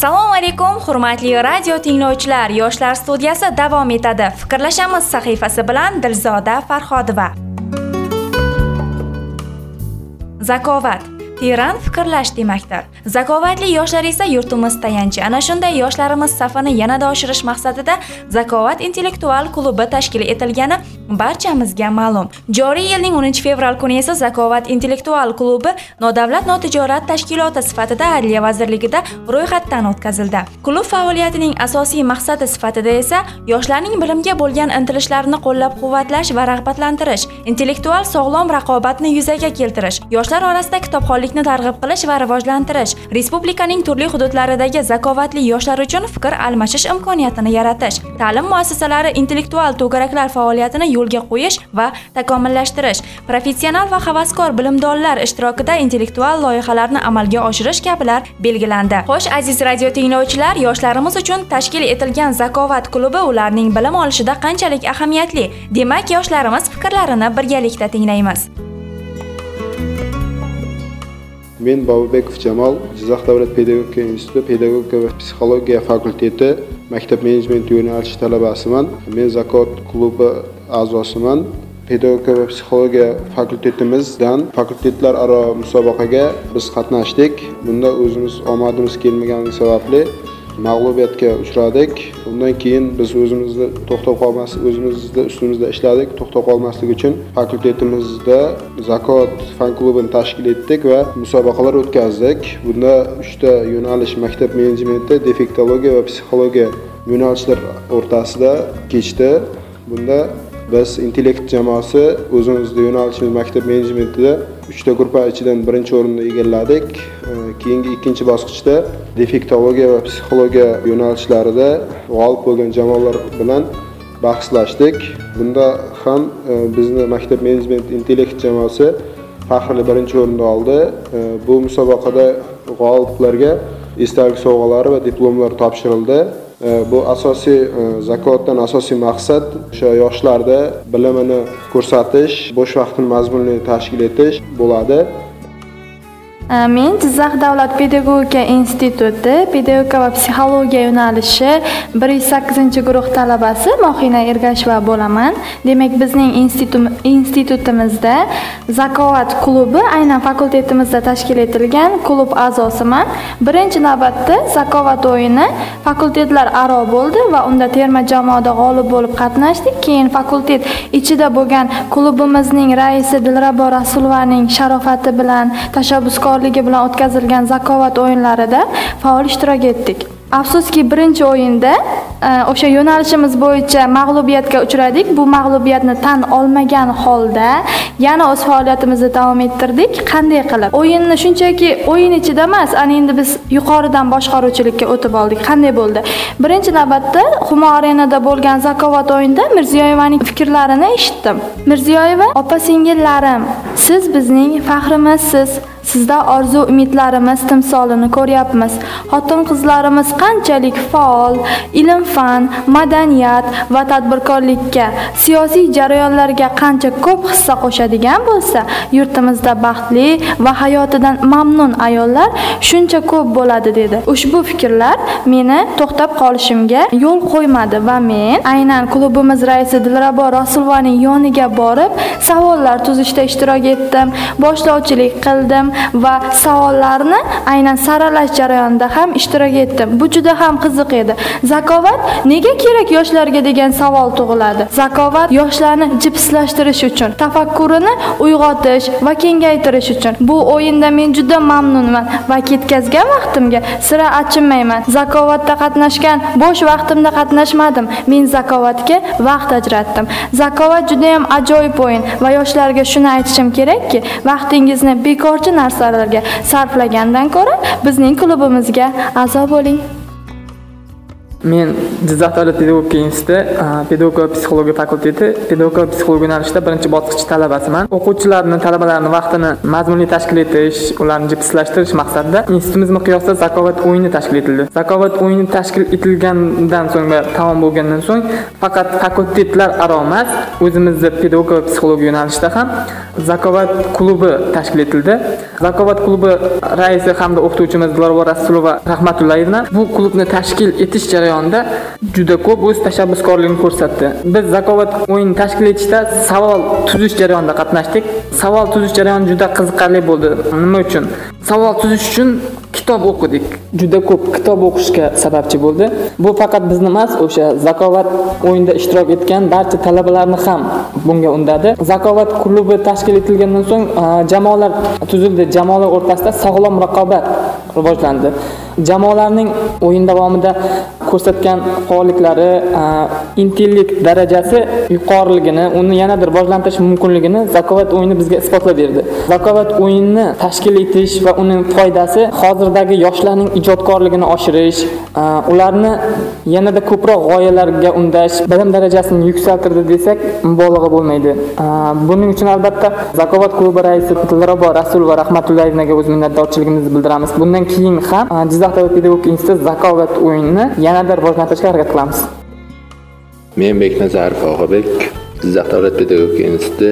assalomu alaykum hurmatli radio tinglovchilar. Yoshlar studiyasi davom etadi. Fikrlashamiz sahifasi bilan dilzoda farhodova. Zakovat. Teran fikrlash demakdir. Zakovatli yoshlar esa yurtimiz tayanchi. Ana shunday yoshlarimiz safini yanada oshirish maqsadida zakovat intellektual klubi tashkil etilgani barchamizga ma'lum. Joriy yilning 10 fevral kuni esa zakovat intellektual klubi nodavlat notijorat tashkiloti sifatida adliya vazirligida ro'yxatdan o'tkazildi. Klub faoliyatining asosiy maqsadi sifatida esa yoshlarning bilimga bo'lgan intilishlarini qo'llab quvvatlash va rag'batlantirish intellektual sog'lom raqobatni yuzaga keltirish yoshlar orasida kitobxonlikni targ'ib qilish va rivojlantirish respublikaning turli hududlaridagi zakovatli yoshlar uchun fikr almashish imkoniyatini yaratish ta'lim muassasalari intellektual to'garaklar faoliyatini yo'lga qo'yish va takomillashtirish. Professional va havaskor bilimdonlar ishtirokida intellektual loyihalarni amalga oshirish kabilar belgilandi. Xo'sh aziz radio tinglovchilar yoshlarimiz uchun tashkil etilgan zakovat klubi ularning bilim olishida qanchalik ahamiyatli? Demak yoshlarimiz fikrlarini birgalikda tinglaymiz. Men bobibekov jamol jizzax davlat pedagogika instituti pedagogika va psixologiya fakulteti maktab menejmenti yo'nalishi talabasiman. Men zakot klubi a'zosiman. Pedagogika va psixologiya fakultetimizdan fakultetlararo musobaqaga biz qatnashdik. Bunda o'zimiz omadimiz kelmagani sababli mag'lubiyatga uchradik. Undan keyin biz o'zimizni to'xtab qolmas o'zimizni ustimizda ishladik. To'xtab qolmaslik uchun fakultetimizda zakot fan klubini tashkil etdik va musobaqalar o'tkazdik. Bunda uchta yo'nalish maktab menejmenti defektologiya va psixologiya yo'nalishlar o'rtasida kechdi. Bunda biz intellekt jamoasi o'zimizni yo'nalishimiz maktab menejmentida uchta gruppa ichidan birinchi o'rinni egalladik. Keyingi ikkinchi bosqichda defektologiya va psixologiya yo'nalishlarida g'olib bo'lgan jamoalar bilan bahslashdik. Bunda ham e, bizni maktab menejment intellekt jamoasi faxrli birinchi o'rinni oldi. E, bu musobaqada g'oliblarga esdalik sovg'alari va diplomlar topshirildi. E, bu asosiy e, zakotdan asosiy maqsad o'sha yoshlarda bilimini ko'rsatish bo'sh vaqtini mazmunli tashkil etish bo'ladi. Men jizzax davlat pedagogika instituti pedagogika va psixologiya yo'nalishi bir yuz sakkizinchi guruh talabasi mohina ergasheva bo'laman demak bizning institutimizda zakovat klubi aynan fakultetimizda tashkil etilgan klub a'zosiman birinchi navbatda zakovat o'yini fakultetlar aro bo'ldi va unda terma jamoada g'olib bo'lib qatnashdik keyin fakultet ichida bo'lgan klubimizning raisi dilrabo rasulovaning sharofati bilan tashabbuskor hamkorligi bilan o'tkazilgan zakovat o'yinlarida faol ishtirok etdik. Afsuski birinchi o'yinda e, o'sha yo'nalishimiz bo'yicha mag'lubiyatga uchradik. Bu mag'lubiyatni tan olmagan holda yana o'z faoliyatimizni davom ettirdik. Qanday qilib? O'yinni shunchaki o'yin ichida emas ana endi biz yuqoridan boshqaruvchilikka o'tib oldik. Qanday bo'ldi? Birinchi navbatda humo arenada bo'lgan zakovat o'yinida mirziyoyevaning fikrlarini eshitdim. Mirziyoyeva opa singillarim siz bizning faxrimizsiz. Sizda orzu umidlarimiz timsolini ko'ryapmiz. Xotin qizlarimiz qanchalik faol ilm fan madaniyat va tadbirkorlikka siyosiy jarayonlarga qancha ko'p hissa qo'shadigan bo'lsa yurtimizda baxtli va hayotidan mamnun ayollar shuncha ko'p bo'ladi dedi. Ushbu fikrlar meni to'xtab qolishimga yo'l qo'ymadi va men aynan klubimiz raisi dilrabo rasulovaning yoniga borib savollar tuzishda ishtirok etdim boshlovchilik qildim va savollarni aynan saralash jarayonida ham ishtirok etdim. Bu juda ham qiziq edi. Zakovat nega kerak yoshlarga degan savol tug'iladi? Zakovat yoshlarni jipslashtirish uchun tafakkurini uyg'otish va kengaytirish uchun. Bu o'yinda men juda mamnunman va ketkazgan vaqtimga sira achinmayman. Zakovatda qatnashgan bo'sh vaqtimda qatnashmadim. Men zakovatga vaqt ajratdim. Zakovat juda ham ajoyib o'yin va yoshlarga shuni aytishim kerakki vaqtingizni bekorchi narsalarga sarflagandan ko'ra bizning klubimizga a'zo bo'ling. Men jizzax davlat pedagogika institutida pedagogika psixologiya fakulteti pedagogika psixologiya yo'nalishida birinchi bosqich talabasiman. O'quvchilarni talabalarni vaqtini mazmunli tashkil etish ularni jipslashtirish maqsadida institutimiz miqyosida zakovat o'yini tashkil etildi. Zakovat o'yini tashkil etilgandan so'ng va tamom bo'lgandan so'ng faqat fakultetlar aro emas o'zimizni pedagogika va psixologiya yo'nalishida ham zakovat klubi tashkil etildi. Zakovat klubi raisi hamda o'qituvchimiz dilrabo rasulova rahmatullayevna bu klubni tashkil etish jarayoni jarayonida juda ko'p o'z tashabbuskorligini ko'rsatdi. Biz zakovat o'yinini tashkil etishda savol tuzish jarayonida qatnashdik. Savol tuzish jarayoni juda qiziqarli bo'ldi. Nima uchun? Savol tuzish uchun kitob o'qidik. Juda ko'p kitob o'qishga sababchi bo'ldi. Bu faqat bizni emas o'sha zakovat o'yinida ishtirok etgan barcha talabalarni ham bunga undadi. Zakovat klubi tashkil etilgandan so'ng jamoalar tuzildi. Jamoalar o'rtasida sog'lom raqobat rivojlandi. Jamoalarning o'yin davomida ko'rsatgan faolliklari intellekt darajasi yuqoriligini uni yanada rivojlantirish mumkinligini zakovat o'yini bizga isbotlab berdi. Zakovat o'yinini tashkil etish va uning foydasi hozirdagi yoshlarning ijodkorligini oshirish ularni yanada ko'proq g'oyalarga undash bilim darajasini yuksaltirdi desak mubolag'a bo'lmaydi. Buning uchun albatta zakovat klubi raisi dilrabo rasulova rahmatullayevnaga o'z minnatdorchiligimizni bildiramiz. Bundan keyin ham jizzax davlat pedagogika instituti zakovat o'yinini yanada rivojlantirishga harakat qilamiz. Men beknazarov og'abek jizzax davlat pedagogika instituti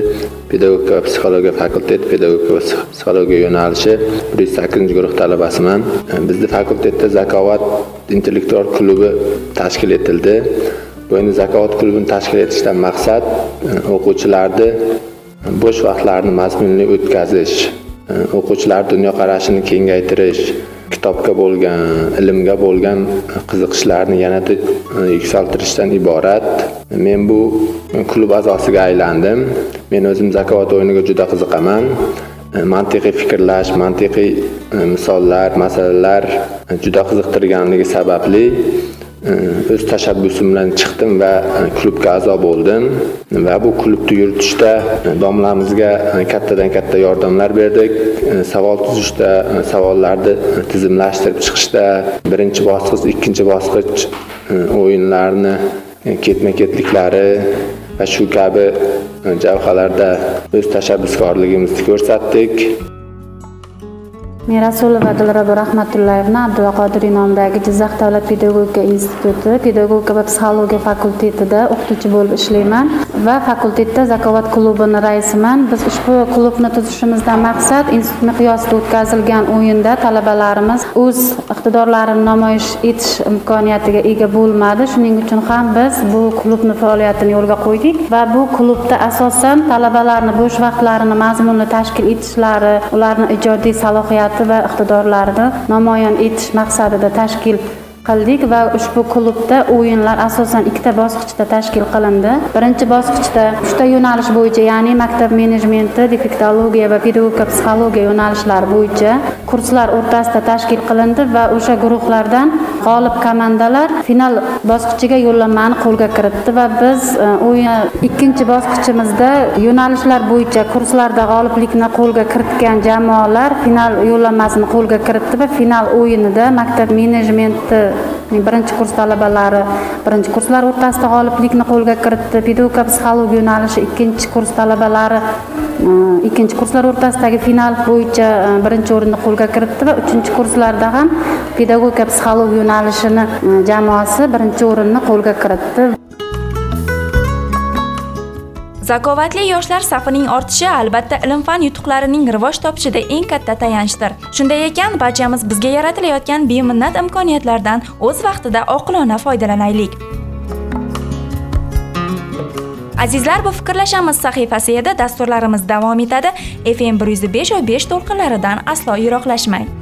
pedagogika va psixologiya fakulteti pedagogika va psixologiya yo'nalishi bir yuz sakkizinchi guruh talabasiman. Bizni fakultetda zakovat intellektual klubi tashkil etildi. Bu endi zakovat klubini tashkil etishdan maqsad e, o'quvchilarni bo'sh vaqtlarini mazmunli o'tkazish e, o'quvchilar dunyoqarashini kengaytirish kitobga bo'lgan ilmga bo'lgan qiziqishlarni yanada e, yuksaltirishdan iborat. Men bu klub a'zosiga aylandim. Men o'zim zakovat o'yiniga juda qiziqaman. E, mantiqiy fikrlash mantiqiy e, misollar masalalar juda qiziqtirganligi sababli o'z tashabbusim bilan chiqdim va e, klubga a'zo bo'ldim va bu klubni yuritishda domlamizga e, e, kattadan katta yordamlar berdik savol tuzishda savollarni tizimlashtirib chiqishda birinchi bosqich ikkinchi bosqich o'yinlarni ketma ketliklari va shu kabi jabhalarda o'z tashabbuskorligimizni ko'rsatdik men dilrabo rahmatullayevna abdulqodiriy nomidagi jizzax davlat pedagogika instituti pedagogika va psixologiya fakultetida o'qituvchi bo'lib ishlayman va fakultetda zakovat klubini raisiman. Biz ushbu klubni tuzishimizdan maqsad institut miqyosida o'tkazilgan o'yinda talabalarimiz o'z iqtidorlarini namoyish etish imkoniyatiga ega bo'lmadi. Shuning uchun ham biz bu klubni faoliyatini yo'lga qo'ydik va bu klubda asosan talabalarni bo'sh vaqtlarini mazmunli tashkil etishlari ularni ijodiy salohiyati va iqtidorlarini namoyon etish maqsadida tashkil qildik va ushbu klubda o'yinlar asosan ikkita bosqichda tashkil qilindi. Birinchi bosqichda uchta yo'nalish bo'yicha ya'ni maktab menejmenti defektologiya va pedagogika psixologiya yo'nalishlari bo'yicha kurslar o'rtasida tashkil qilindi va o'sha guruhlardan g'olib komandalar final bosqichiga yo'llanmani qo'lga kiritdi va biz e, o'yin ikkinchi bosqichimizda yo'nalishlar bo'yicha kurslarda g'oliblikni qo'lga kiritgan jamoalar final yo'llanmasini qo'lga kiritdi va final o'yinida maktab menejmenti birinchi kurs talabalari birinchi kurslar o'rtasida g'oliblikni qo'lga kiritdi. Pedagogika psixologiya yo'nalishi ikkinchi kurs talabalari ikkinchi kurslar o'rtasidagi final bo'yicha e, birinchi o'rinni qo'lga kiritdi va uchinchi kurslarda ham pedagogika psixologiya yo'nalishini e, jamoasi birinchi o'rinni qo'lga kiritdi. Zakovatli yoshlar safining ortishi albatta ilm fan yutuqlarining rivoj topishida eng katta tayanchdir. Shunday ekan barchamiz bizga yaratilayotgan beminnat imkoniyatlardan o'z vaqtida oqilona foydalanaylik. Azizlar bu fikrlashamiz sahifasi edi. Dasturlarimiz davom etadi. Fm bir yuz besh va besh to'lqinlaridan aslo yiroqlashmang.